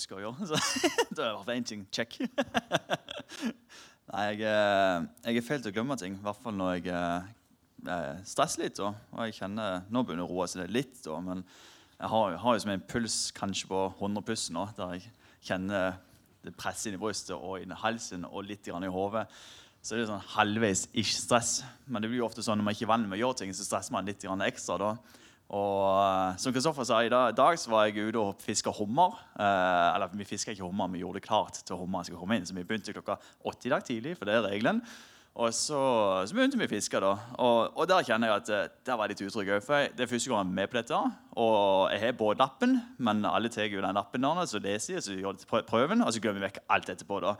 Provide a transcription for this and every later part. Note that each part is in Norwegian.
skulle prøve å huske å gjøre. Så det var én ting. Check. Nei, jeg, eh, jeg er feil til å glemme ting. I hvert fall når jeg jeg stresser litt. Og jeg kjenner, Nå begynner det å roe seg litt, da, men jeg har, har jo som en puls kanskje på 100 pluss nå. Der jeg kjenner det presser inn i brystet og inn i halsen og litt i hodet. Så det er sånn halvveis ikke stress. Men det blir jo ofte sånn når man ikke er vant med å gjøre ting, så stresser man litt ekstra. da. Og uh, som Kristoffer sa, i dag, så var jeg ute og fiska hummer. Eh, eller vi fiska ikke hummer, vi gjorde det klart til hummeren skulle komme inn. Så vi begynte klokka åtte i dag tidlig, for det er regelen. Og så, så begynte vi å fiske. da. Og, og, der kjenner jeg at det der var jeg litt utrygg. For det er første gang jeg er med på dette. Og jeg har båtlappen, men alle tar jo den lappen der, så leser jeg, så gjør det prøven, og så glemmer vi vekk alt etterpå. da.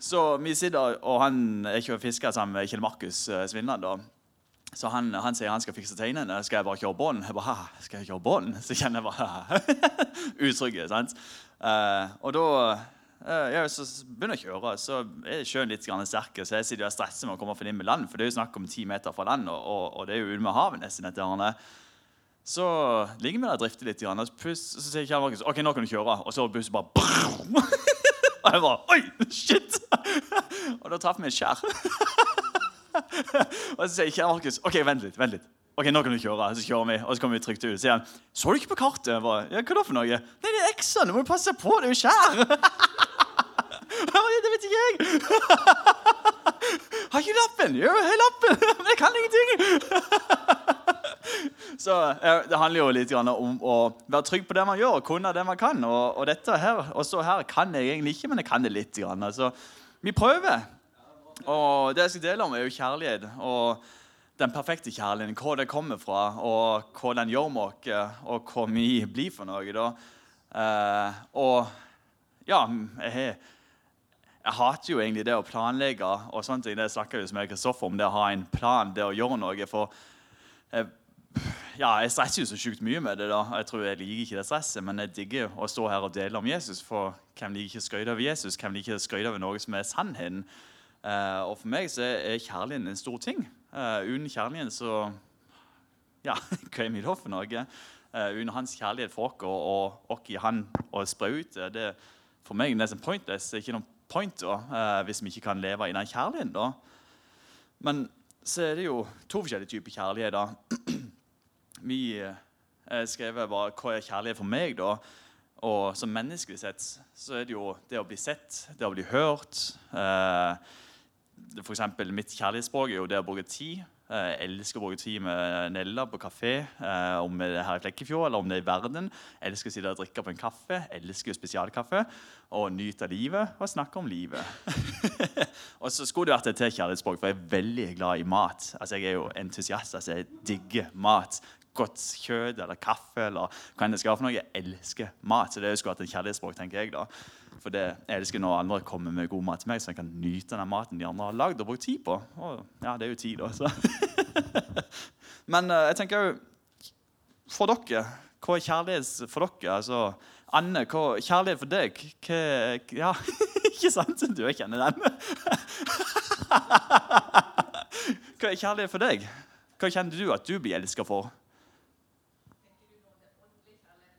Så vi sitter, og han er ikke fisker sammen med Kjell Markus Svinland. da. Så han, han, sier han skal fikse tegnene. Skal jeg bare kjøre bånd? Jeg bare, skal jeg kjøre bånd? Så kjenner jeg bare utrygge. sant? Uh, og da uh, ja, så begynner jeg å kjøre, så er sjøen litt sterk. Så jeg sitter og stresser med å komme inn med land, for det er jo snakk om ti meter fra land, og, og, og det er jo ute med havet nesten. dette her. Så ligger vi der og drifter litt, og så, så sier Kjell Markus ok, nå kan du kjøre. Og så bussen bare Og jeg bare Oi, shit! og da traff vi et skjær. og så sier Kjell Markus ok, vent litt. vent litt. Ok, nå kan du kjøre. Så kjører vi, og så kommer vi trygt ut. Så sier han så du ikke på kartet. Bare, ja, hva da for noe? Nei, det er X-en. Du må passe på. Det er jo skjær. det vet ikke jeg. Har ikke lappen. Jo, har lappen, men jeg kan ingenting. Så Det handler jo litt om å være trygg på det man gjør, og kunne det man kan. Og, og dette her, og så her kan jeg egentlig ikke, men jeg kan det litt. Så vi prøver. Og det jeg skal dele om, er jo kjærlighet. Og den perfekte kjærligheten. Hvor det kommer fra, og hva den gjør med oss, og hva vi blir for noe. da. Eh, og ja, jeg, jeg, hater jo egentlig det å planlegge. og sånne ting. Det snakker jo med Kristoffer om, det å ha en plan, det å gjøre noe. For jeg, ja, jeg stresser jo så sjukt mye med det. da. Jeg tror jeg liker ikke det stresset, men jeg digger å stå her og dele om Jesus. For hvem liker ikke å skryte over Jesus? Hvem liker ikke å skryte over noe som er sannheten? Uh, og for meg så er kjærligheten en stor ting. Uh, uten kjærligheten så Ja, hva er vi da for noe? Uh, hans kjærlighet for oss og oss i han og spre ut det er for meg nesten pointless. Det er ikke noen point da, hvis vi ikke kan leve i den kjærligheten. da. Men så er det jo to forskjellige typer kjærlighet. da. Vi skrev bare hva er kjærlighet for meg. da. Og som menneskelig sett så er det jo det å bli sett, det å bli hørt. Eh, for eksempel, mitt kjærlighetsspråk er jo det å bruke tid. Jeg elsker å bruke tid med Nella på kafé, eh, om det er her i Flekkefjord eller om det er i verden. Jeg elsker å sitte og drikke på en kaffe, jeg elsker spesialkaffe og nyte livet og snakke om livet. og så skulle det vært et til kjærlighetsspråk, for jeg er veldig glad i mat. Altså, Jeg er jo entusiast. altså Jeg digger mat. Godt kjøtt eller kaffe eller hva enn det skal være for noe. Jeg elsker mat. Så det skulle vært et kjærlighetsspråk, tenker jeg da. For det, jeg elsker når andre kommer med god mat til meg, så jeg kan nyte den maten de andre har lagd og brukt tid på. Og, ja, det er jo tid, da. Men uh, jeg tenker jo For dere, hva er kjærlighet for dere? Altså, Anne, hva er kjærlighet for deg? Hva, ja, ikke sant? Du kjenner den. hva er kjærlighet for deg? Hva kjenner du at du blir elska for?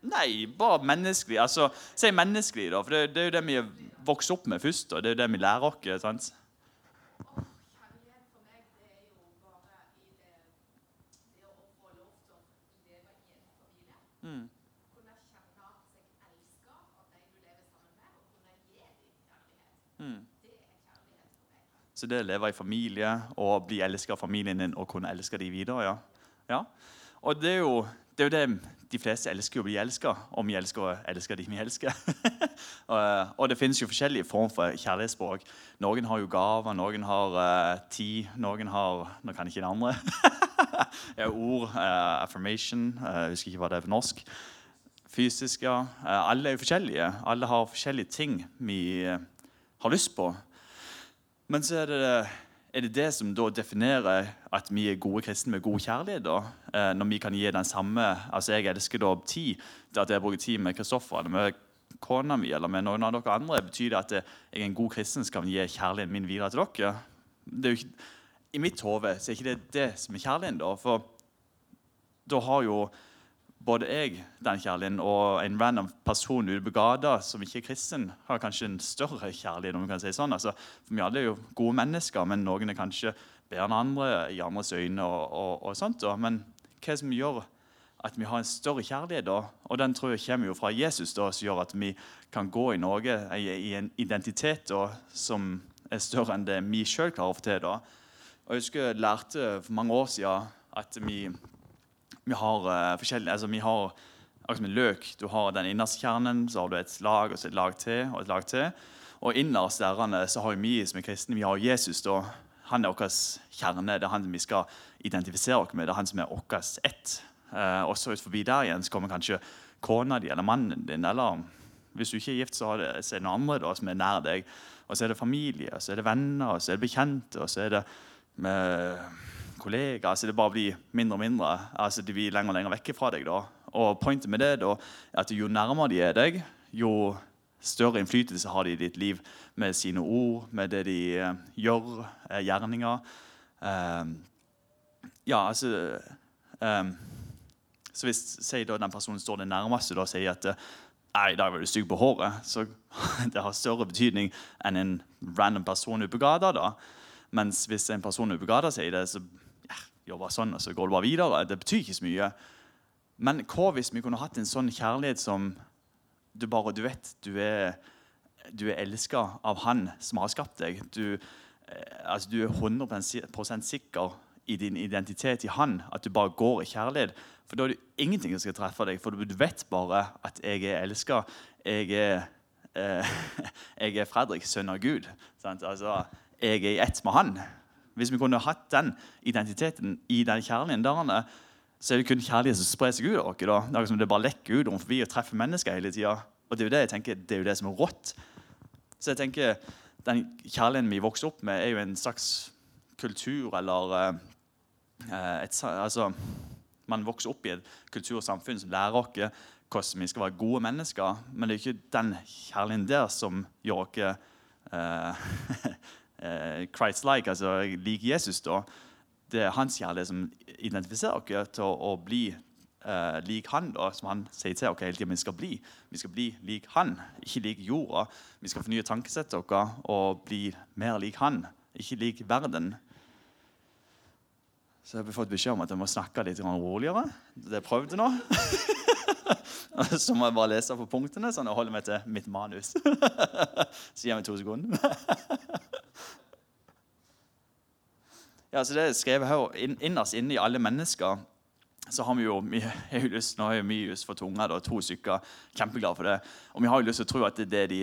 Nei, bare menneskelig. Altså, Si menneskelig, da. For det, det, er jo det vi vokser opp med først. og Det er jo det vi lærer oss. sant? Mm. Mm. Så det å leve i familie og bli elsket av familien din og kunne elske dem videre, ja. ja. Og det er jo det, er jo det de fleste elsker å bli elska, og vi elsker å elske de vi elsker. og det finnes jo forskjellige former for kjærlighetsspråk. Noen har jo gaver, noen har uh, tid, noen har Nå kan ikke det andre. ord, uh, affirmation, uh, jeg husker ikke hva det er på norsk. Fysisk, ja. alle er jo forskjellige. Alle har forskjellige ting vi har lyst på. Men så er det er det det som da definerer at vi er gode kristne med god kjærlighet? da? Eh, når vi kan gi den samme altså Jeg elsker da tid. At jeg bruker tid med Kristoffer eller med kona mi eller med noen av dere andre, betyr det at jeg er en god kristen som kan gi kjærligheten min videre til dere. Det er jo ikke, I mitt hode er ikke det det som er kjærligheten. da, For da har jo både jeg den Kjærlin, og en random person ute på gata som ikke er kristen, har kanskje en større kjærlighet. om vi kan si sånn. Altså, for Vi alle er jo gode mennesker, men noen er kanskje bedre enn andre i andres øyne. og, og, og sånt. Da. Men hva som gjør at vi har en større kjærlighet, da, og den tror jeg kommer jo fra Jesus, da, som gjør at vi kan gå i Norge i en identitet da, som er større enn det vi sjøl klarer å få til. da. Og Jeg husker jeg lærte for mange år siden at vi vi har uh, forskjellige altså vi har akkurat som en løk. Du har den innerste kjernen, så har du et lag og så et lag til. Og et lag til. Og innerst der så har vi som er kristne, vi har Jesus. da. Han er vår kjerne. Det er han vi skal identifisere oss med. Det er han som er vårt ett. Uh, og så forbi der igjen så kommer kanskje kona di eller mannen din. eller Hvis du ikke er gift, så, det, så er det noen andre da, som er nær deg. Og så er det familie, og så er det venner, og så er det bekjente. og så er det med kollegaer. altså Det bare blir mindre og mindre. altså De blir lenger og lenger vekk fra deg. da. Og Pointet med det da, er at jo nærmere de er deg, jo større innflytelse har de i ditt liv med sine ord, med det de uh, gjør, uh, gjerninger. Uh, ja, altså um, Så hvis sier da, den personen står det nærmeste og sier at Nei, i dag var du stygg på håret. Så det har større betydning enn en random person ute på gata. Mens hvis en person ute på gata sier det, så jobber sånn, og så går det bare videre. Det betyr ikke så mye. Men hva hvis vi kunne hatt en sånn kjærlighet som du bare du vet du er, du er elska av Han som har skapt deg. Du, eh, altså, du er 100 sikker i din identitet i Han. At du bare går i kjærlighet. For da er det ingenting som skal treffe deg. For du vet bare at jeg er elska. Jeg eh, jeg er Fredrik, sønn av Gud. Altså, jeg er i ett med Han. Hvis vi kunne hatt den identiteten i den kjærligheten, der, så er det kun kjærlighet som sprer seg ut av oss. Det som liksom det bare lekker ut om forbi og treffer mennesker hele tida. Og det er jo det jeg tenker, det er jo det som er rått. Så jeg tenker, Den kjærligheten vi vokser opp med, er jo en slags kultur eller uh, et, altså, Man vokser opp i et kultur og samfunn som lærer oss hvordan vi skal være gode mennesker. Men det er jo ikke den kjærligheten der som gjør oss eh, Christ-like, altså lik Jesus, da, det er hans kjærlighet som identifiserer oss til å, bli eh, lik han, da, som han sier til oss hele tida vi skal bli. Vi skal bli lik han, ikke lik jorda. Vi skal fornye tankesettet vårt og bli mer lik han, ikke lik verden. Så jeg har fått beskjed om at jeg må snakke litt roligere. Det prøvde nå. så må jeg bare lese på punktene, sånn jeg holder meg til mitt manus. så gir meg to sekunder. Ja, så det er skrevet her, Innerst inne i alle mennesker så har vi jo mye lyst, Nå har jo vi just tunga, da, to stykker. Kjempeglade for det. Og vi har jo lyst til å tro at det, de,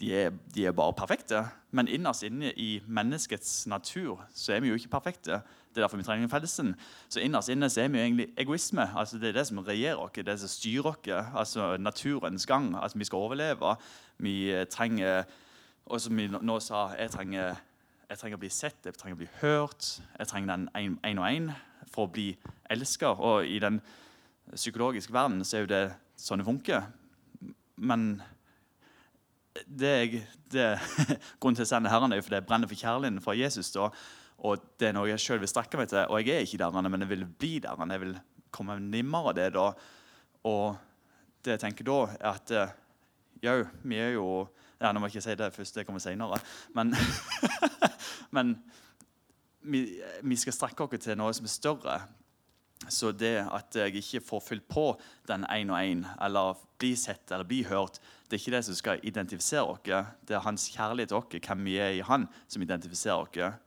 de, er, de er bare perfekte. Men innerst inne i menneskets natur så er vi jo ikke perfekte. Det er derfor vi trenger frelsen. Så innerst inne så er vi jo egentlig egoisme. Altså Det er det som regjerer oss, det som styrer oss. Altså naturens gang. At vi skal overleve. Vi trenger Og som vi nå sa, jeg trenger jeg trenger å bli sett, jeg trenger å bli hørt. Jeg trenger den én og én for å bli elska. Og i den psykologiske verden så er jo det sånn det funker. Men det jeg, det, grunnen til å sende herrene er fordi jeg brenner for kjærligheten fra Jesus. Da, og det er noe jeg sjøl vil strekke meg til. Og jeg er ikke der, men jeg vil bli der. Jeg vil komme nærmere det. da. Og det jeg tenker da, er at eh, jau, vi er jo ja, Nå må jeg ikke si det først, det kommer senere. Men, men vi, vi, skal strekke oss til noe som er større. Så det at jeg ikke får fylt på den én og én, eller bli sett eller bli hørt, det er ikke det som skal identifisere oss. Det er hans kjærlighet til oss, hvem vi er i han, som identifiserer oss.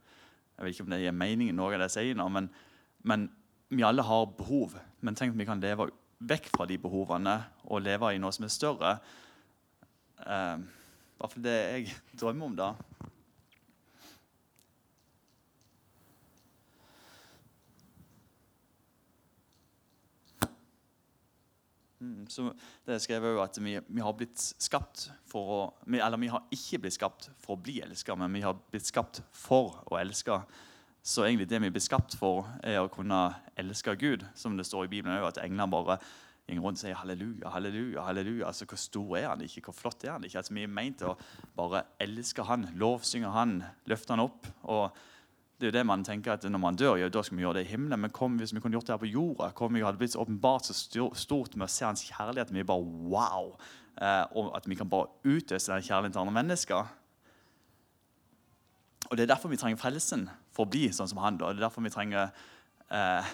Jeg vet ikke om det gir mening i noe av det jeg sier nå, men, men vi alle har behov. Men tenk om vi kan leve vekk fra de behovene og leve i noe som er større. Uh, hvert fall det jeg drømmer om, da. Mm, så det skrev jo at vi, vi, har blitt skapt for å Eller vi har ikke blitt skapt for å bli elska, men vi har blitt skapt for å elske. Så egentlig det vi blir skapt for, er å kunne elske Gud. Som det står i Bibelen, at englene bare går rundt og sier halleluja, halleluja. halleluja. Altså, Hvor stor er han ikke? Hvor flott er han ikke? Altså, Vi er meint å bare elske han, lovsynge han, løfte han opp. Og det er det man tenker at Når man dør, ja, da skal vi gjøre det i himmelen. Men kom, hvis vi kunne gjort det her på jorda, kom vi hadde blitt åpenbart så stort med å se hans kjærlighet. Vi bare wow! Eh, og at vi kan bare utøse den kjærligheten til andre mennesker. Og Det er derfor vi trenger frelsen, for å bli sånn som han. da. Det er derfor vi trenger eh,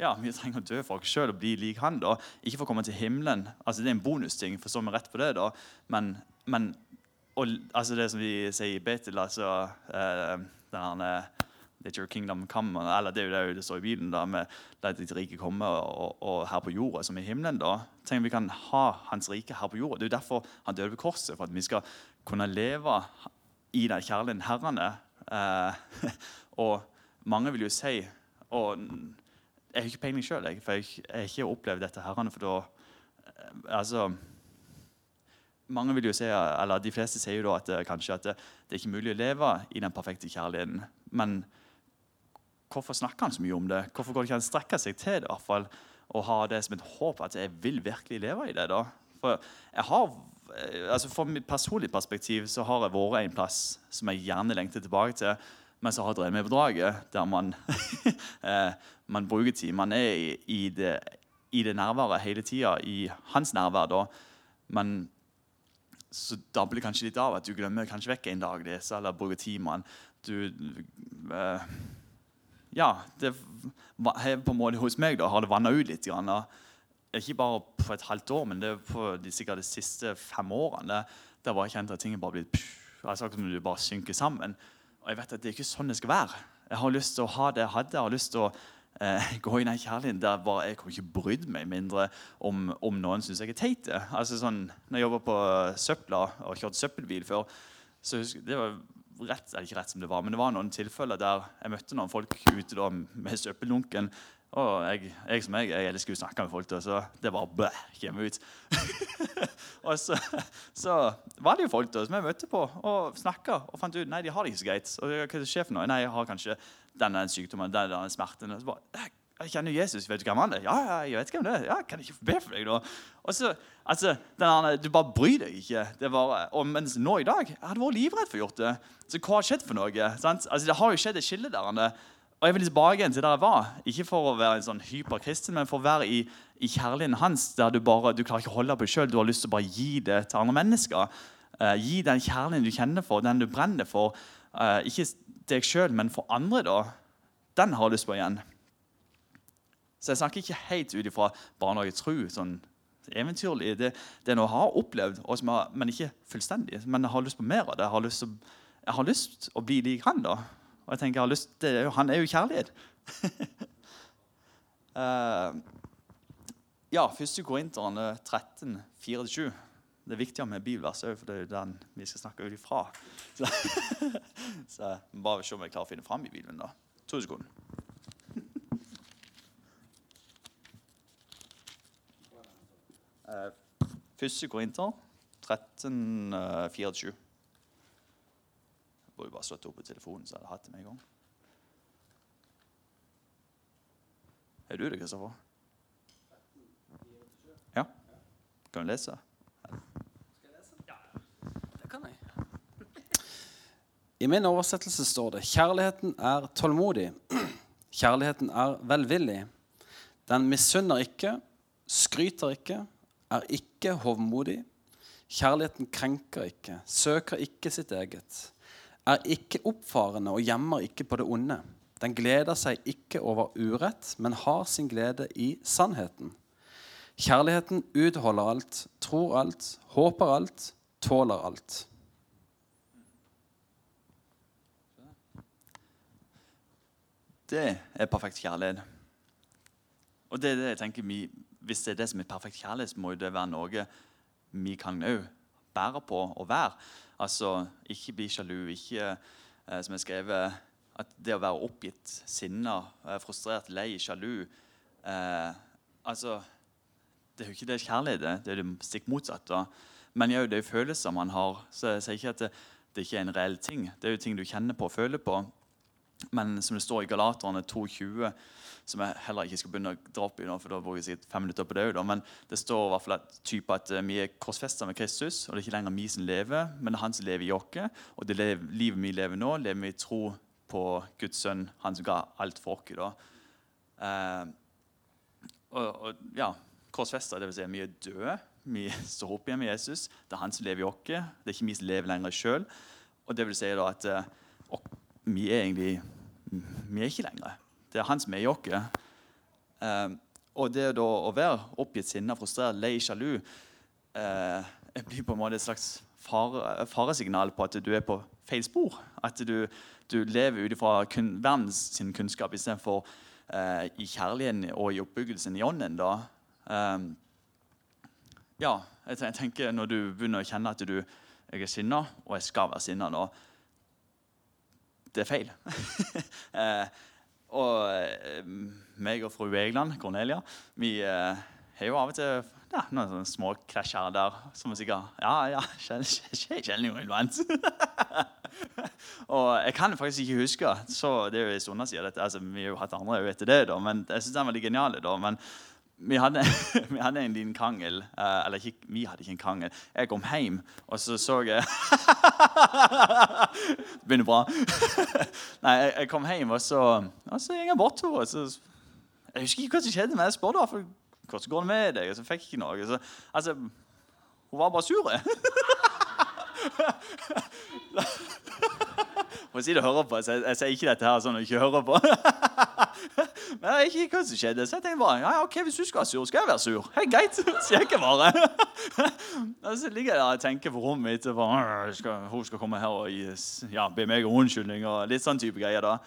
ja, vi trenger å dø for oss sjøl og bli lik han. da. Ikke for å komme til himmelen. Altså, Det er en bonusting, forstår vi rett på det. da. Men, men og, altså det som vi sier i Betel, altså eh, den er your kingdom come, eller det er jo det det står i Bibelen. da, med La ditt rike komme og, og, her på jorda som i himmelen. da. Tenk vi kan ha Hans rike her på jorda. Det er jo derfor han døde på korset. For at vi skal kunne leve i den kjærligheten herrene. Eh, og mange vil jo si og Jeg har ikke peiling sjøl, for jeg har ikke opplevd dette herrene. for da, eh, altså, mange vil jo si, eller De fleste sier jo da at det, kanskje at det, det er ikke mulig å leve i den perfekte kjærligheten. Men hvorfor snakker han så mye om det? Hvorfor går det ikke strekke seg til det? I hvert fall, og ha det som et håp at jeg vil virkelig leve i det? da? For jeg har, eh, altså fra mitt personlige perspektiv så har jeg vært en plass som jeg gjerne lengter tilbake til, men så har jeg drevet med bedraget, der man, eh, man bruker tid. Man er i, i, det, i det nærværet hele tida, i hans nærvær. da. Men så dabler kanskje litt av at du glemmer kanskje vekk en dag det, eller bruker tid med Du, uh, ja, det på en måte hos meg da, har det vanna ut litt. Grann, ikke bare på et halvt år, men det på de, sikkert de siste fem årene. Der var jeg kjent at ting bare blitt altså, som du bare synker sammen. Og jeg vet at det er ikke sånn det skal være. Jeg har lyst til å ha det jeg hadde. Jeg har lyst til å eh, gå i den kjærligheten der bare jeg kunne ikke brydd meg mindre om, om noen syns jeg er teit. Altså, sånn, når jeg jobba på søpla og kjørte søppelbil før, så husker, det var rett, eller ikke rett som det var, men det var noen tilfeller der jeg møtte noen folk ute da, med søppeldunken. Og jeg, jeg som jeg, jeg elsker å snakke med folk, da, så det bare bæ, kommer ut. og så, så, var det jo folk da, som jeg møtte på og snakka og fant ut nei, de har det ikke så greit. Og hva er sjefen nå? Nei, jeg har kanskje denne sykdommen, denne smerten. Og så bare, jeg kjenner Jesus. Vet du hvem han er? Ja, ja, jeg vet hvem det er. Ja, Kan jeg ikke be for deg, da? Og så, altså, denne, Du bare bryr deg ikke. Det var, og mens nå i dag jeg hadde vært livredd for gjort det. Så hva har skjedd for noe? Sant? Altså, Det har jo skjedd et skille der. Og jeg vil tilbake igjen til der jeg var. Ikke for å være en sånn hyperkristen, men for å være i, i kjærligheten hans, der du bare, du klarer ikke å holde på deg sjøl. Du har lyst til å bare gi det til andre mennesker. Uh, gi den kjærligheten du kjenner for, den du brenner for. Uh, ikke deg sjøl, men for andre. da. Den har jeg lyst på igjen. Så jeg snakker ikke helt ut ifra bare noe sånn eventyrlig. Det, det er jeg har opplevd, har, men ikke fullstendig. Men jeg har lyst på mer av det. Jeg har lyst til, jeg har lyst å bli lik han. da. Og jeg tenker, jeg lyst, det, Han er jo kjærlighet. uh, ja, 1. Korinteren 13, 4-7. Det er viktig med bibelvers òg, for det er jo den vi skal snakke ut ifra. Så, så bare se om jeg klarer å finne fram i Bibelen. da. To sekunder. Første Korinter 13, uh, 24. Jeg burde bare slått opp på telefonen, så jeg hadde hatt det med en gang. Er du det, Kristoffer? Ja? Kan du lese? Skal jeg lese? Ja, Det kan jeg. I min oversettelse står det 'Kjærligheten er tålmodig'. Kjærligheten er velvillig. Den misunner ikke, skryter ikke, er ikke hovmodig. Kjærligheten krenker ikke, søker ikke sitt eget. Er ikke oppfarende og gjemmer ikke på det onde. Den gleder seg ikke over urett, men har sin glede i sannheten. Kjærligheten utholder alt, tror alt, håper alt, tåler alt. Det er perfekt kjærlighet. Og det er det jeg tenker vi hvis det er det som er perfekt kjærlighet, må det være noe vi kan òg bære på og være. Altså, Ikke bli sjalu. ikke, eh, som jeg skrevet, at det å være oppgitt, sinna, eh, frustrert, lei, sjalu eh, altså, Det er jo ikke det kjærlighet det er det stikk motsatte. Men det er jo følelser man har. Så jeg sier ikke at det, det ikke er en reell ting. Det er jo ting du kjenner på og føler på. Men som det står i Galaterne 2,20 som jeg heller ikke skal begynne å dra opp i nå, for da bruker jeg sikkert fem minutter på det. Men det står i hvert fall at, type at eh, vi er korsfesta med Kristus, og det er ikke lenger vi som lever, men det er han som lever i oss. Og det livet vi lever nå, lever vi i tro på Guds sønn, han som ga alt for oss. Eh, og, og ja, korsfesta, dvs. Si, vi er døde. Vi står opp igjen med Jesus. Det er han som lever i oss. Det er ikke vi som lever lenger sjøl. Og det vil si da at eh, og, vi er egentlig Vi er ikke lenger. Det er han som er i oss. Eh, og det da å være oppgitt, sinna, frustrert, lei, sjalu eh, blir på en måte et slags fare, faresignal på at du er på feil spor. At du, du lever ut ifra verdens sin kunnskap istedenfor eh, i kjærligheten og i oppbyggelsen i ånden. da. Um, ja, jeg tenker Når du begynner å kjenne at du jeg er sinna, og jeg skal være sinna nå Det er feil. eh, og eh, meg og fru Egeland, Cornelia, vi eh, har jo av og til ja, noen sånne små krasjer der som er sikkert Ja, ja, sjelden jo iblant. og jeg kan faktisk ikke huske så Det er jo en stund siden. altså, Vi har jo hatt andre etter det, da, men jeg syns den var litt genial. da, men vi hadde, vi hadde, en liten krangel. Uh, eller ikke, vi hadde ikke en krangel. Jeg kom hjem, og så så jeg Det begynner bra. Nei, jeg, kom hjem, og så, og så gikk jeg bort til henne. Jeg husker ikke hva som skjedde, men jeg spurte hvordan går det med deg. Og så fikk jeg ikke noe. Så, altså, hun var bare sur. Hun sitter det hører på, så jeg, jeg sier ikke dette her sånn du ikke hører på. Men jeg vet ikke hva som skjedde. Så jeg tenkte bare ja, ok, hvis du skal være sur, skal jeg være sur. Hei, greit, sier jeg bare. og så ligger jeg der og tenker på rommet mitt. Og skal, hun skal komme her og ja, be meg om unnskyldning og litt sånn type greier. da.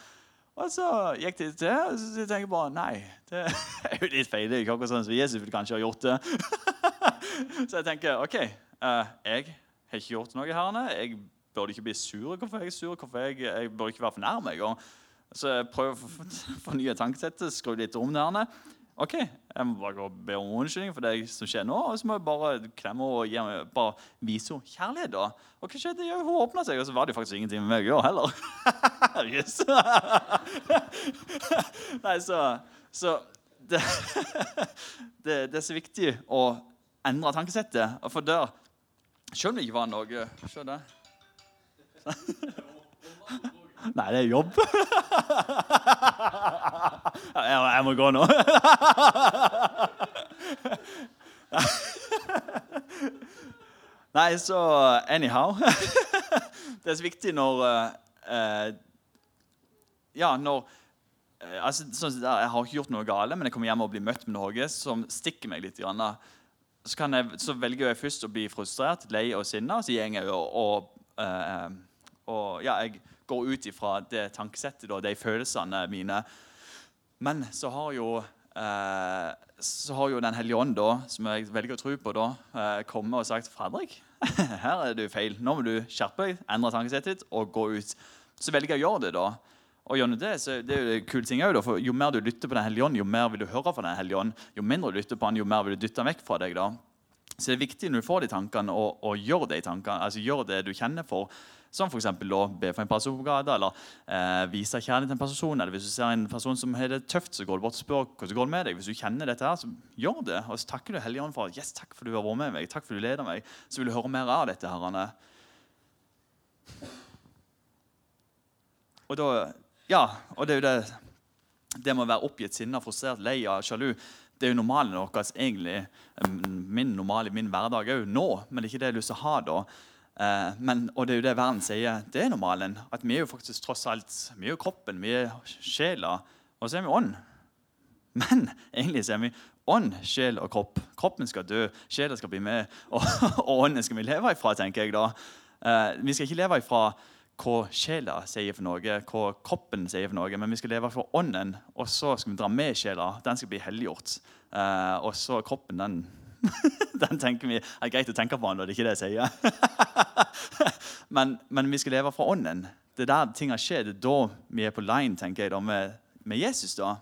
Og så gikk det til, og så tenkte jeg bare nei, det er jo litt feil. Det er ikke akkurat sånn som Jesus ville kanskje ha gjort det. så jeg tenker OK, uh, jeg har ikke gjort noe her. Jeg burde ikke bli sur. Hvorfor er jeg sur? Hvorfor jeg, jeg bør ikke være for fornærmet. Så jeg prøver å fornye tankesettet, skru litt om det her. OK, jeg må bare gå og be om unnskyldning for det som skjer nå. Og så må jeg bare klemme og gi meg, bare vise henne kjærlighet. da. Og hva skjedde? Ja, hun åpna seg, og så var det faktisk ingenting med meg å gjøre heller. yes. Nei, så, så det, det, det, er så viktig å endre tankesettet. For der, selv om det ikke var noe Se der. Nei, det er jobb. jeg, må gå nå. Nei, så anyhow Det er så viktig når uh, Ja, når uh, altså, sånn, Jeg har ikke gjort noe gale, men jeg kommer hjem og blir møtt med noe som stikker meg litt. Grann, så, jeg, så, velger jeg først å bli frustrert, lei og sinna, så går jeg og, og, uh, og ja, jeg går ut ifra det tankesettet og de følelsene mine. Men så har jo, eh, så har jo Den hellige ånd, da, som jeg velger å tro på, da, eh, kommet og sagt Fredrik, her er du feil. Nå må du skjerpe deg, endre tankesettet ditt og gå ut. Så velger jeg å gjøre det. da. Og gjennom det, så det er jo det kule ting også, for Jo mer du lytter på Den hellige ånd, jo mer vil du høre fra Den hellige ånd. Jo mindre du lytter på han, jo mer vil du dytte han vekk fra deg. da. Så det er viktig når du får de tankene, å gjøre de tankene, altså gjør det du kjenner for. Som f.eks. be for en person på gata, eller eh, vise kjærlighet til en person. Eller hvis du ser en person som har det tøft, så går du bort og spør hvordan går det med deg. Hvis du kjenner dette her, så gjør det. Og så takker du Helligånden for yes, takk for du har vært med meg. takk for du leder meg. Så vil du høre mer av dette. her. Og da, ja, og det er jo det det med å være oppgitt, sinna, frustrert, lei av, sjalu det er jo normalen vår, egentlig. Min normale, min hverdag òg nå. Men det er ikke det jeg har lyst til å ha da. Eh, men, og det er jo det verden sier. Det er normalen. At vi er jo faktisk tross alt Vi er jo kroppen, vi er sjela, og så er vi ånd. Men egentlig så er vi ånd, sjel og kropp. Kroppen skal dø, sjela skal bli med, og, og ånden skal vi leve ifra, tenker jeg da. Eh, vi skal ikke leve ifra hva sjela sier for noe, hva kroppen sier for noe, men vi skal leve for ånden, og så skal vi dra med sjela. Den skal bli helliggjort. Eh, og så kroppen, den den tenker vi er greit å tenke på når det ikke er det jeg sier. men, men, vi skal leve fra ånden. Det er der ting har skjedd. Det er da vi er på line tenker jeg, da, med, med, Jesus. da.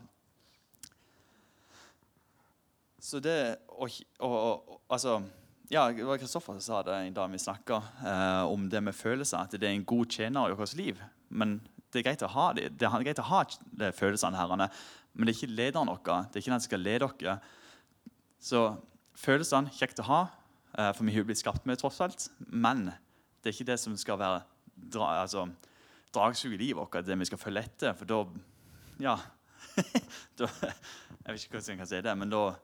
Så det og, og, og, altså, ja, Det var Kristoffer som sa det en dag vi snakka eh, om det med følelser. At det er en god tjener i vårt liv. Men det er greit å ha det. Det er greit å ha de følelsene, herrene, men det er ikke lederen vår. Det er ikke den som skal lede dere. Så følelsene kjekt å ha, eh, for vi har blitt skapt med tross alt. Men det er ikke det som skal være dra, altså, dragsuget i livet vårt, det vi skal følge etter. For da Ja. da, jeg vet ikke hvordan jeg kan si det, men da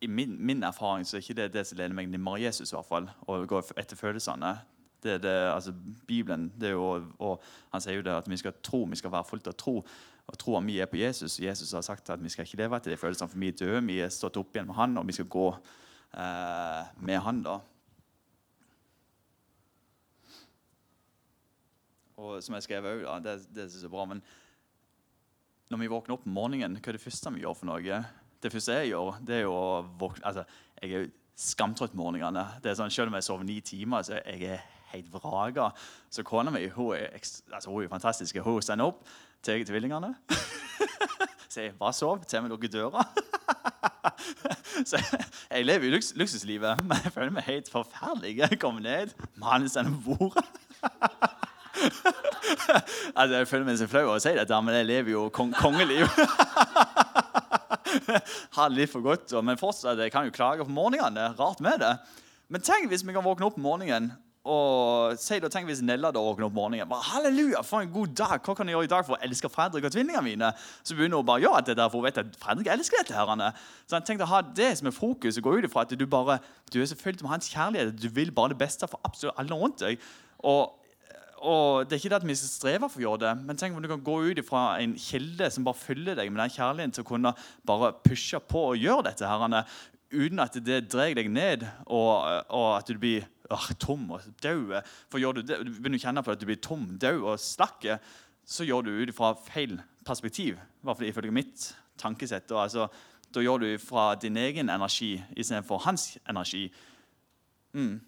I min, min erfaring så er ikke det det som leder meg nærmere Jesus, i hvert fall, å gå etter følelsene. Det det, altså Bibelen det er jo, og Han sier jo det at vi skal tro, vi skal være fullt av tro. Og troa mi er på Jesus. Jesus har sagt at vi skal ikke leve etter de følelsene, for vi er døde. Vi er stått opp igjen med Han, og vi skal gå eh, med Han. da. Og som jeg skrev òg, det, det er bra, men når vi våkner opp om morgenen, hva er det første vi gjør for noe? Det første jeg gjør, det er jo å våkne altså, Jeg er skamtrøtt morgenene. Det er sånn, Selv om jeg sover ni timer, så jeg er helt vraka. Så kona mi hun er, altså, hun er fantastisk. Hun sender opp til tvillingene. Sier 'bare sov til vi lukker døra'. så jeg lever jo luks luksuslivet, men jeg føler meg helt forferdelig. Jeg kommer ned, mannen sender på bordet. altså, jeg føler meg så flau over å si dette, men jeg lever jo kong kongeliv. Har det litt for godt, men fortsatt, jeg kan jo klage på morgenene. Rart med det. Men tenk hvis vi kan våkne opp om morgenen og si da, tenk hvis Nella da våkner opp morgenen. Bare, Halleluja, for en god dag! Hva kan jeg gjøre i dag for å elske Fredrik og tvillingene mine? Så begynner hun bare å gjøre dette, for hun vet at Fredrik elsker dette. her. Så jeg tenkte å ha det som er fokus og gå ut ifra at du bare, du er selvfølgelig med hans kjærlighet. Du vil bare det beste for absolutt alle rundt deg. Og og Det er ikke det at vi skal streve for å gjøre det, men tenk om du kan gå ut fra en kilde som bare følger deg med den kjærligheten til å kunne bare pushe på og gjøre dette her, uten at det drar deg ned, og, og at du blir øh, tom og død. For gjør du det, du begynner å kjenne på at du blir tom, død og slakke, så gjør du ut fra feil perspektiv. I hvert fall ifølge mitt tankesett. Og, altså, da gjør du fra din egen energi istedenfor hans energi. Mm.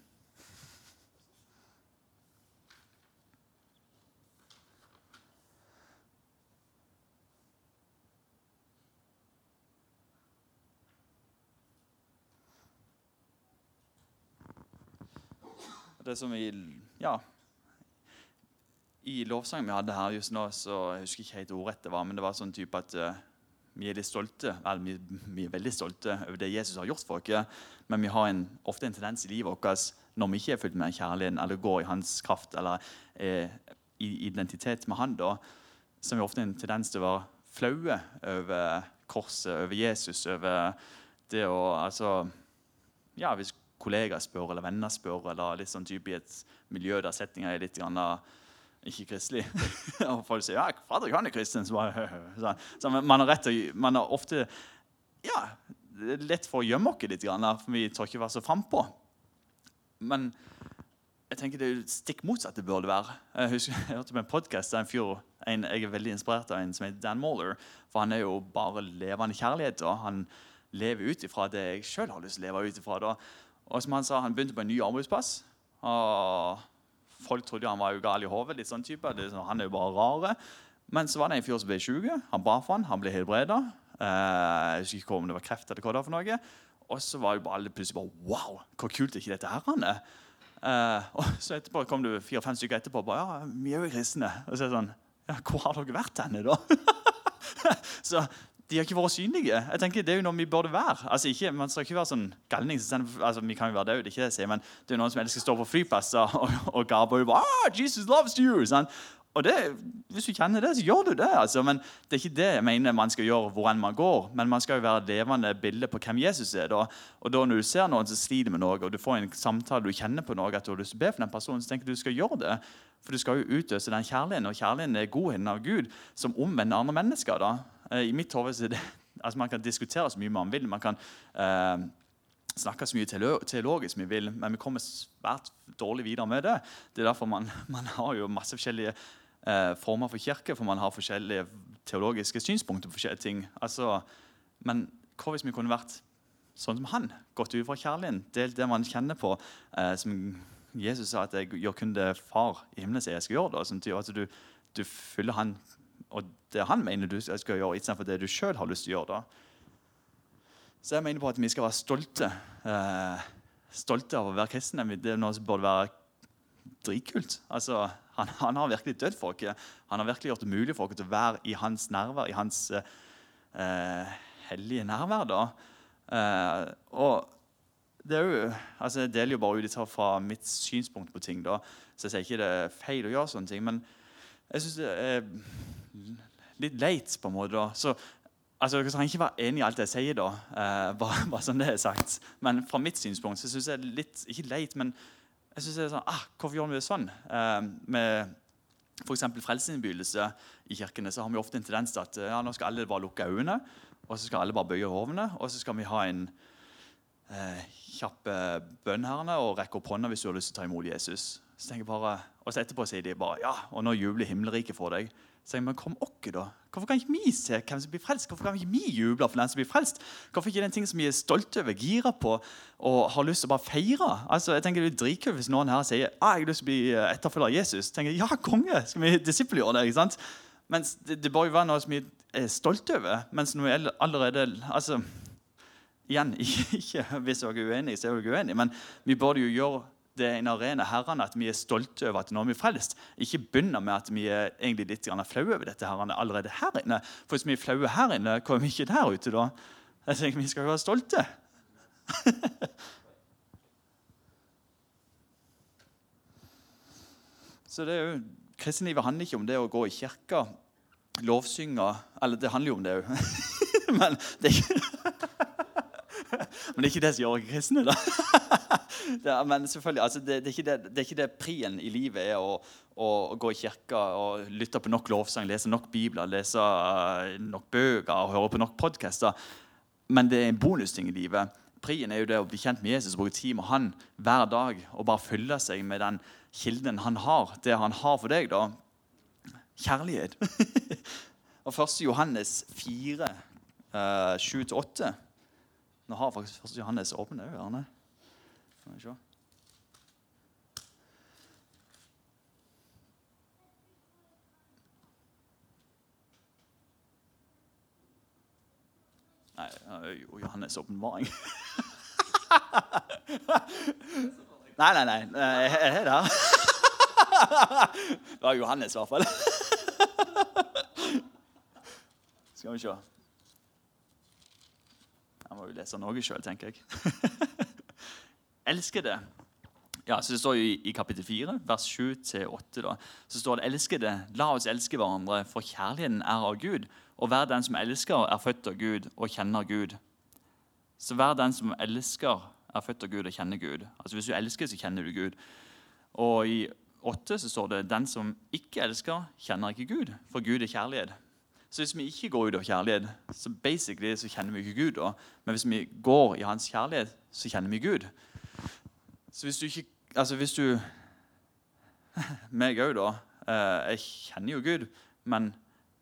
Det som i, ja, I lovsangen vi hadde her just nå, så jeg husker ikke helt ordrett det var, men det var sånn type at uh, vi er litt stolte, eller vi, vi, er veldig stolte over det Jesus har gjort for oss, men vi har en, ofte en tendens i livet vårt når vi ikke er fulgt med kjærligheten eller går i hans kraft eller er i identitet med han, da, så har vi ofte en tendens til å være flaue over korset, over Jesus, over det å altså, ja, Hvis kollegaer spør, eller venner spør, eller litt sånn type i et miljø der settinga er litt grann, ikke kristelig. og folk sier ja, 'Fader, han er kristen. Så, bare, så, man, har rett til, man har ofte ja, lett for å gjemme oss litt, for vi tør ikke være så frampå. Men jeg tenker det er stikk motsatt det burde være. Jeg, husker, jeg hørte på en podkast der en fyr en, jeg er veldig inspirert av en som heter Dan Moller. For han er jo bare levende kjærlighet. og Han lever ut ifra det jeg sjøl har lyst til å leve ut ifra. Og som Han sa, han begynte på en ny arbeidsplass. og Folk trodde han var jo gal i hodet. litt sånn type. Sånn, han er jo bare rare. Men så var det en fyr som ble sjuk. Han ba for han, han ble helbreda. Eh, jeg husker ikke om det var kreft eller hva det var for noe. Og så var jo alle plutselig bare Wow, hvor kult er ikke dette her? Han er? Eh, og så etterpå kom det fire-fem stykker etterpå og bare Ja, vi er jo kristne. Og så er det sånn Ja, hvor har dere vært henne, da? så de har ikke vært synlige. Jeg tenker Det er jo noe vi burde være. Altså ikke, Man skal ikke være sånn galning. Altså, vi kan jo være det, ikke det, jeg sier, men det er noen som elsker å stå på flyplasser og, og gape og bare, ah, Jesus loves you! Sånn. Og det, Hvis du kjenner det, så gjør du det. altså. Men Det er ikke det jeg mener man skal gjøre hvor enn man går. Men man skal jo være levende bilde på hvem Jesus er. da. Og da Når du ser noen som sliter med noe, og du får en samtale, du kjenner på noe, at du har lyst til å be for den personen, så tenker du du skal gjøre det. For du skal jo utøse den kjærligheten, og kjærligheten er godheten av Gud som omvender andre mennesker. da. Eh, I mitt hode det altså Man kan diskutere så mye man vil. Man kan eh, snakke så mye teologisk vi vil, men vi kommer svært dårlig videre med det. Det er derfor man, man har jo masse forskjellige eh, former for kirke, for man har forskjellige teologiske synspunkter på forskjellige ting. Altså, men hva hvis vi kunne vært sånn som han? Gått ut fra kjærligheten, delt det man kjenner på. Eh, som Jesus sa at jeg gjør kun det far i himmelen sier jeg skal gjøre. Da, sånn at du, du fyller han og det han mener du skal gjøre, istedenfor det du sjøl har lyst til å gjøre. da. Så jeg mener på at vi skal være stolte. Eh, stolte av å være kristne. Det er noe som burde være dritkult. Altså, han, han, har virkelig dødd for oss. Han har virkelig gjort det mulig for oss å være i hans nærvær, i hans eh, hellige nærvær. da. Eh, og det er jo, altså Jeg deler jo bare ut fra mitt synspunkt på ting. da, så jeg sier ikke det er feil å gjøre sånne ting. men jeg syns det er litt leit, på en måte. da. Så altså, Dere trenger ikke være enig i alt jeg sier, da, eh, bare, bare sånn det er sagt. Men fra mitt synspunkt så syns jeg det er litt ikke leit, men jeg synes det er sånn, ah, hvorfor gjør vi det sånn? Eh, med f.eks. frelsesinnbydelse i kirkene så har vi ofte en tendens til at ja, nå skal alle bare lukke øynene, og så skal alle bare bøye hovene, og så skal vi ha en eh, kjapp eh, bønn herrene og rekke opp hånda hvis du har lyst til å ta imot Jesus. Så tenker jeg bare, Og så etterpå sier de bare ja, og nå jubler himmelriket for deg. Så jeg, men kom okke da. Hvorfor kan ikke vi se hvem som blir frelst? Hvorfor kan ikke vi juble for den som blir frelst? Hvorfor ikke det en ting som vi er stolte over, gira på og har lyst til å bare feire? Altså, jeg tenker Det er dritkult hvis noen her sier ah, jeg har lyst til å bli eh, etterfølger av Jesus. Tenker ja, konge, skal vi disippelgjøre det? ikke sant? Mens det, det bør jo være noe som vi er stolte over. Mens når vi allerede altså, Igjen, ikke, hvis jeg er uenig, så er jeg uenig, men vi burde jo gjøre det er en arena herrene, at vi er stolte over at nå er vi frelst. Ikke begynne med at vi er egentlig litt flaue over dette herrene, allerede her inne. For hvis vi er flaue her inne, kommer vi ikke der ute da? Jeg tenker Vi skal jo være stolte. Så det er jo, Kristenlivet handler ikke om det å gå i kirka, lovsynge Eller det handler jo om det òg. Men men det er ikke det som gjør kristne. da. det, men selvfølgelig, altså, det, det, er det, det, er ikke det prien i livet er å, å, gå i kirka og lytte på nok lovsang, lese nok bibler, lese uh, nok bøker og høre på nok podkaster. Men det er en bonusting i livet. Prien er jo det å bli kjent med Jesus, bruke tid med han hver dag og bare fylle seg med den kilden han har, det han har for deg. da. Kjærlighet. og 1. Johannes 4, uh, 7-8 nå har faktisk først Johannes åpne øyne. Kan vi se. Nei, jo Johannes' åpenbaring. nei, nei, nei. Jeg er der. Det var Johannes, i hvert fall. Skal vi se. Jeg må jo lese noe sjøl, tenker jeg. Elskede. Ja, så Det står jo i, i kapittel 4, vers 7-8. Så står det Elskede, la oss elske hverandre, for kjærligheten er av Gud. Og hver den som elsker, er født av Gud og kjenner Gud. Så hver den som elsker, er født av Gud og kjenner Gud. Altså Hvis du elsker, så kjenner du Gud. Og i 8 så står det den som ikke elsker, kjenner ikke Gud, for Gud er kjærlighet. Så hvis vi ikke går ut av kjærlighet, så basically så kjenner vi ikke Gud. da. Men hvis vi går i hans kjærlighet, så kjenner vi Gud. Så hvis du ikke Altså, hvis du Meg òg, da. Eh, jeg kjenner jo Gud, men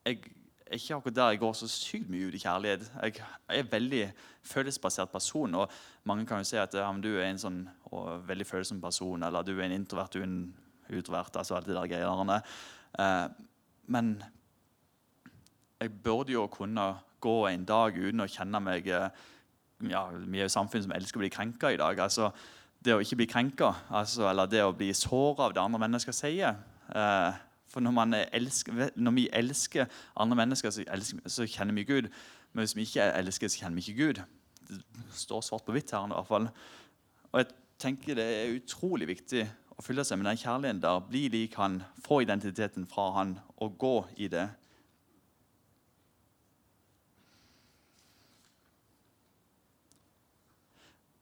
jeg er ikke akkurat der jeg går så sykt mye ut i kjærlighet. Jeg er en veldig følelsesbasert person. og Mange kan jo si at ja, du er en sånn veldig følsom person, eller du er en introvert, du er en utrovert. altså alt det der greiene. Eh, men jeg burde jo kunne gå en dag uten å kjenne meg eh, ja, Vi er jo samfunn som elsker å bli krenka i dag. altså Det å ikke bli krenka, altså, eller det å bli såra av det andre mennesker sier eh, For når, elsker, når, vi elsker andre mennesker, så, elsker, så, kjenner vi Gud. Men hvis vi ikke elsker, så kjenner vi ikke Gud. Det står svart på hvitt her. i hvert fall. Og jeg tenker Det er utrolig viktig å fylle seg med den kjærligheten der. Bli lik han, få identiteten fra han og gå i det.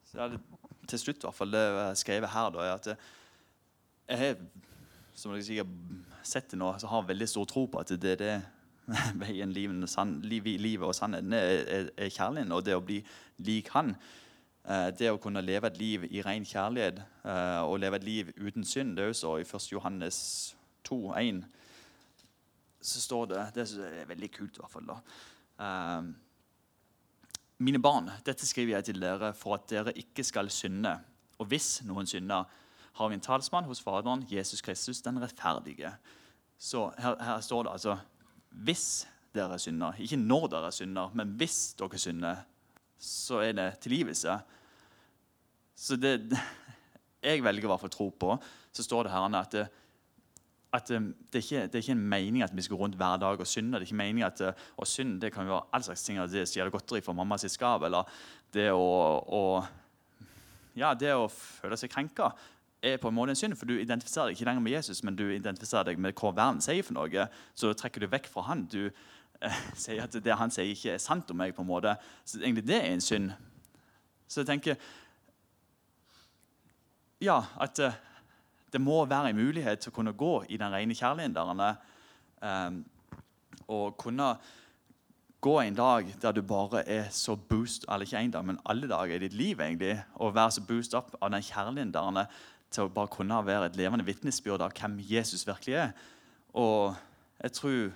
Så det er til slutt i hvert fall det jeg har skrevet her, da, er at jeg har som dere sikkert sett det nå, så har veldig stor tro på at det er det veien, livet, og sannheten er, er, er, kjærligheten. Og det å bli lik Han. Eh, det å kunne leve et liv i ren kjærlighet eh, og leve et liv uten synd. Det er også i 1. Johannes 2, 1, så står det Det er veldig kult, i hvert fall. da. Eh, mine barn, dette skriver jeg til dere for at dere ikke skal synde. Og hvis noen synder, har vi en talsmann hos Faderen, Jesus Kristus, den rettferdige. Så her, her står det altså hvis dere synder. Ikke når dere synder, men hvis dere synder, så er det tilgivelse. Så det jeg velger hvert fall tro på, så står det her at det, at um, det, er ikke, det, er ikke, en mening at vi skal gå rundt hver dag og synde. Det er ikke meningen at uh, Å synde det kan jo være all slags ting. Det stjele godteri for mamma sitt skap, eller det å, å, ja, det å føle seg krenka. er på en måte en synd, for du identifiserer deg ikke lenger med Jesus, men du identifiserer deg med hva verden sier for noe. Så trekker du vekk fra han. Du uh, sier at det han sier, ikke er sant om meg. på en måte. Så egentlig det er en synd. Så jeg tenker Ja, at eh, det må være en mulighet til å kunne gå i den rene kjærligheten. Um, og kunne gå en dag der du bare er så boost eller ikke en dag, men alle dager i ditt liv, egentlig, og være så boost opp av den kjærligheten til å bare kunne være et levende vitnesbyrd av hvem Jesus virkelig er. Og jeg tror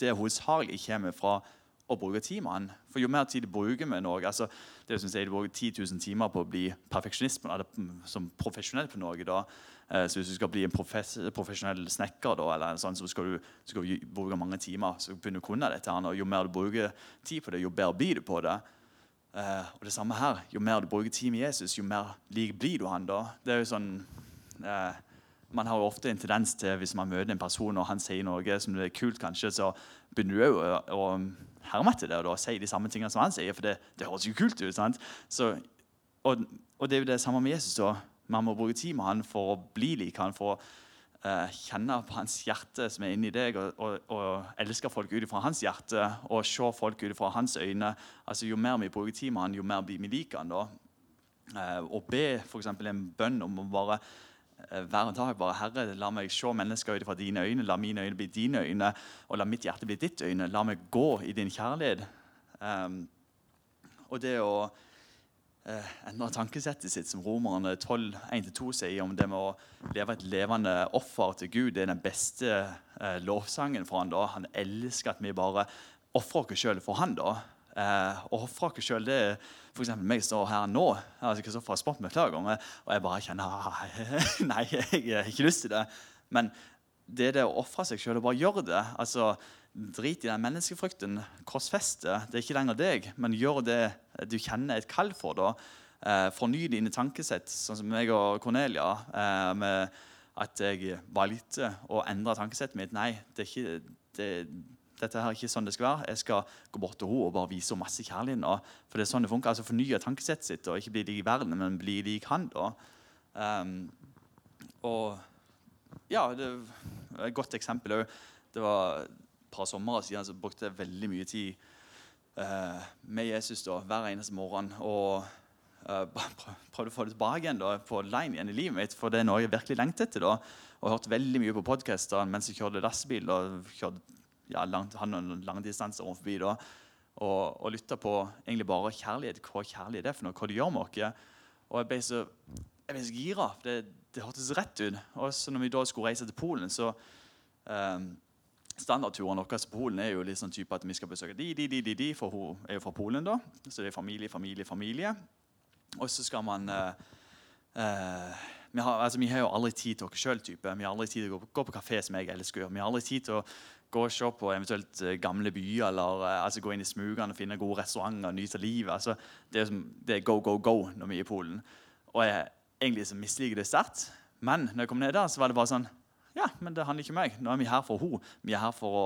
det hovedsakelig kommer fra å bruke tid med han. For jo mer tid du bruker med noe altså, det som sier Du bruker 10 000 timer på å bli perfeksjonist eller som profesjonell på noe. da, eh, så Hvis du skal bli en profesjonell snekker, da, eller sånn, så skal du, skal du, bruke mange timer. så begynner du å kunne dette, og Jo mer du bruker tid på det, jo bedre blir du på det. Uh, og det samme her. Jo mer du bruker tid med Jesus, jo mer lik blir du han da. Det er jo sånn, uh, Man har jo ofte en tendens til hvis man møter en person og han sier noe som det er kult, kanskje, så begynner du òg å herme etter det og si de samme tingene som han sier. For det, det høres jo kult ut. sant? Så, og, og, det er jo det samme med Jesus. da. Man må bruke tid med han for å bli lik han, for å uh, kjenne på hans hjerte som er inni deg, og, og, og elske folk ut fra hans hjerte og se folk ut fra hans øyne. Altså, Jo mer vi bruker tid med han, jo mer blir vi lik han. da. Uh, og be f.eks. en bønn om å bare hver dag bare Herre, la meg se mennesker ut fra dine øyne. La mine øyne bli dine øyne, og la mitt hjerte bli ditt øyne. La meg gå i din kjærlighet. Um, og det å uh, endre tankesettet sitt, som Romerne 12, 1-2 sier om det med å leve et levende offer til Gud. Det er den beste uh, lovsangen for han da. Han elsker at vi bare ofrer oss sjøl for han da. Eh, å ofre oss sjøl, det er f.eks. meg som står her nå. Altså, Kristoffer har spurt meg flere ganger, og jeg bare kjenner Nei, jeg har ikke lyst til det. Men det er det å ofre seg sjøl og bare gjøre det. altså Drit i den menneskefrykten. Korsfeste. Det er ikke lenger deg, men gjør det du kjenner et kall for. da. Eh, forny dine tankesett, sånn som meg og Cornelia. Eh, med at jeg valgte å endre tankesettet mitt. Nei, det er ikke, det, dette her er ikke sånn det skal være. Jeg skal gå bort til henne og bare vise henne masse kjærlighet. nå. For det er sånn det funker. altså Fornye tankesettet sitt og ikke bli lik verden, men bli lik han. da. Um, og ja, det er et godt eksempel òg. Det var et par somre siden så brukte jeg veldig mye tid uh, med Jesus da, hver eneste morgen. Og uh, prøvde å få det tilbake igjen da, på line igjen i livet mitt. For det er noe jeg virkelig lengter etter. da. Og hørte veldig mye på podkastene mens jeg kjørte lastebil. og kjørte, ja, langt, noen lange rundt forbi da, og, og lytta på egentlig bare kjærlighet. Hva kjærlighet er for noe, hva det gjør med oss. Og jeg ble så, jeg ble så gira. Det, det hørtes rett ut. Og så når vi da skulle reise til Polen, så um, Standardturen vår til Polen er jo litt sånn type at vi skal besøke de, de, de, de, de, for hun er jo fra Polen. da, Så det er familie, familie, familie. Og så skal man uh, Uh, vi, har, altså, vi, har, jo aldri tid til oss sjøl. Vi har aldri tid til å gå, gå på kafé, som jeg elsker. Vi har aldri tid til å gå og se på eventuelt uh, gamle byer eller uh, altså, gå inn i smugene og finne gode restauranter og nyte livet. Altså, det, er som, det, er go, go, go når vi er i Polen. Og jeg egentlig så misliker det sterkt. Men når jeg kom ned der, så var det bare sånn ja, men det handler ikke om meg. Nå er vi her for henne. Vi er her for å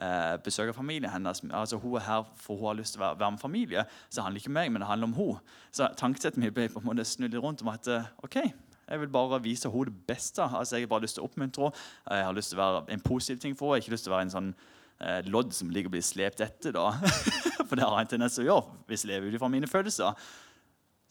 eh, besøke familien hennes. Altså, hun er her for hun har lyst til å være, med familie. Så det handler ikke om meg, men det handler om henne. Så tankesettet mitt ble på en måte snudd rundt om at eh, ok, jeg vil bare vise henne det beste. Altså, jeg har bare lyst til å oppmuntre henne. Jeg har lyst til å være en positiv ting for henne. Jeg har ikke lyst til å være en sånn eh, lodd som ligger og blir slept etter. da. for det har jeg en tendens til å gjøre hvis jeg lever ut fra mine følelser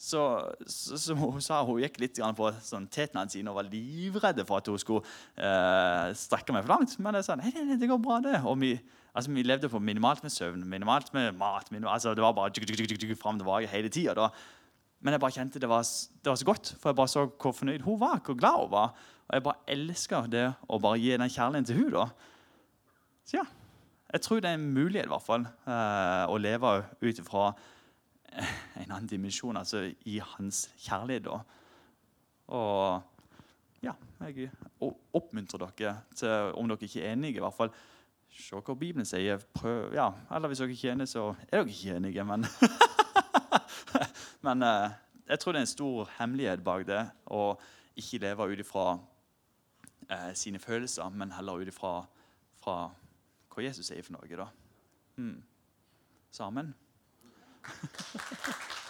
så, så, så hun sa hun gikk litt på sånn, tetene sine og var livredde for at hun skulle eh, strekke meg for langt. Men jeg sa nei, nei, det går bra, det. Og vi, altså, vi levde på minimalt med søvn, minimalt med mat. Minimalt, altså, det var bare fram og tilbake hele tida. Men jeg bare kjente det var, det var, så godt, for jeg bare så hvor fornøyd hun var. hvor glad hun var. Og jeg bare elsker det å bare gi den kjærligheten til hun da. Så ja, jeg tror det er en mulighet i hvert fall, eh, å leve ut ifra en annen dimensjon, altså i hans kjærlighet. Da. Og ja, jeg oppmuntrer dere til, om dere ikke er enige, i hvert fall se hva Bibelen sier. Prøv, ja, eller hvis dere ikke er enige, så er dere ikke enige, men Men eh, jeg tror det er en stor hemmelighet bak det å ikke leve ut ifra eh, sine følelser, men heller ut ifra hva Jesus sier for noe. da. Mm. Så amen.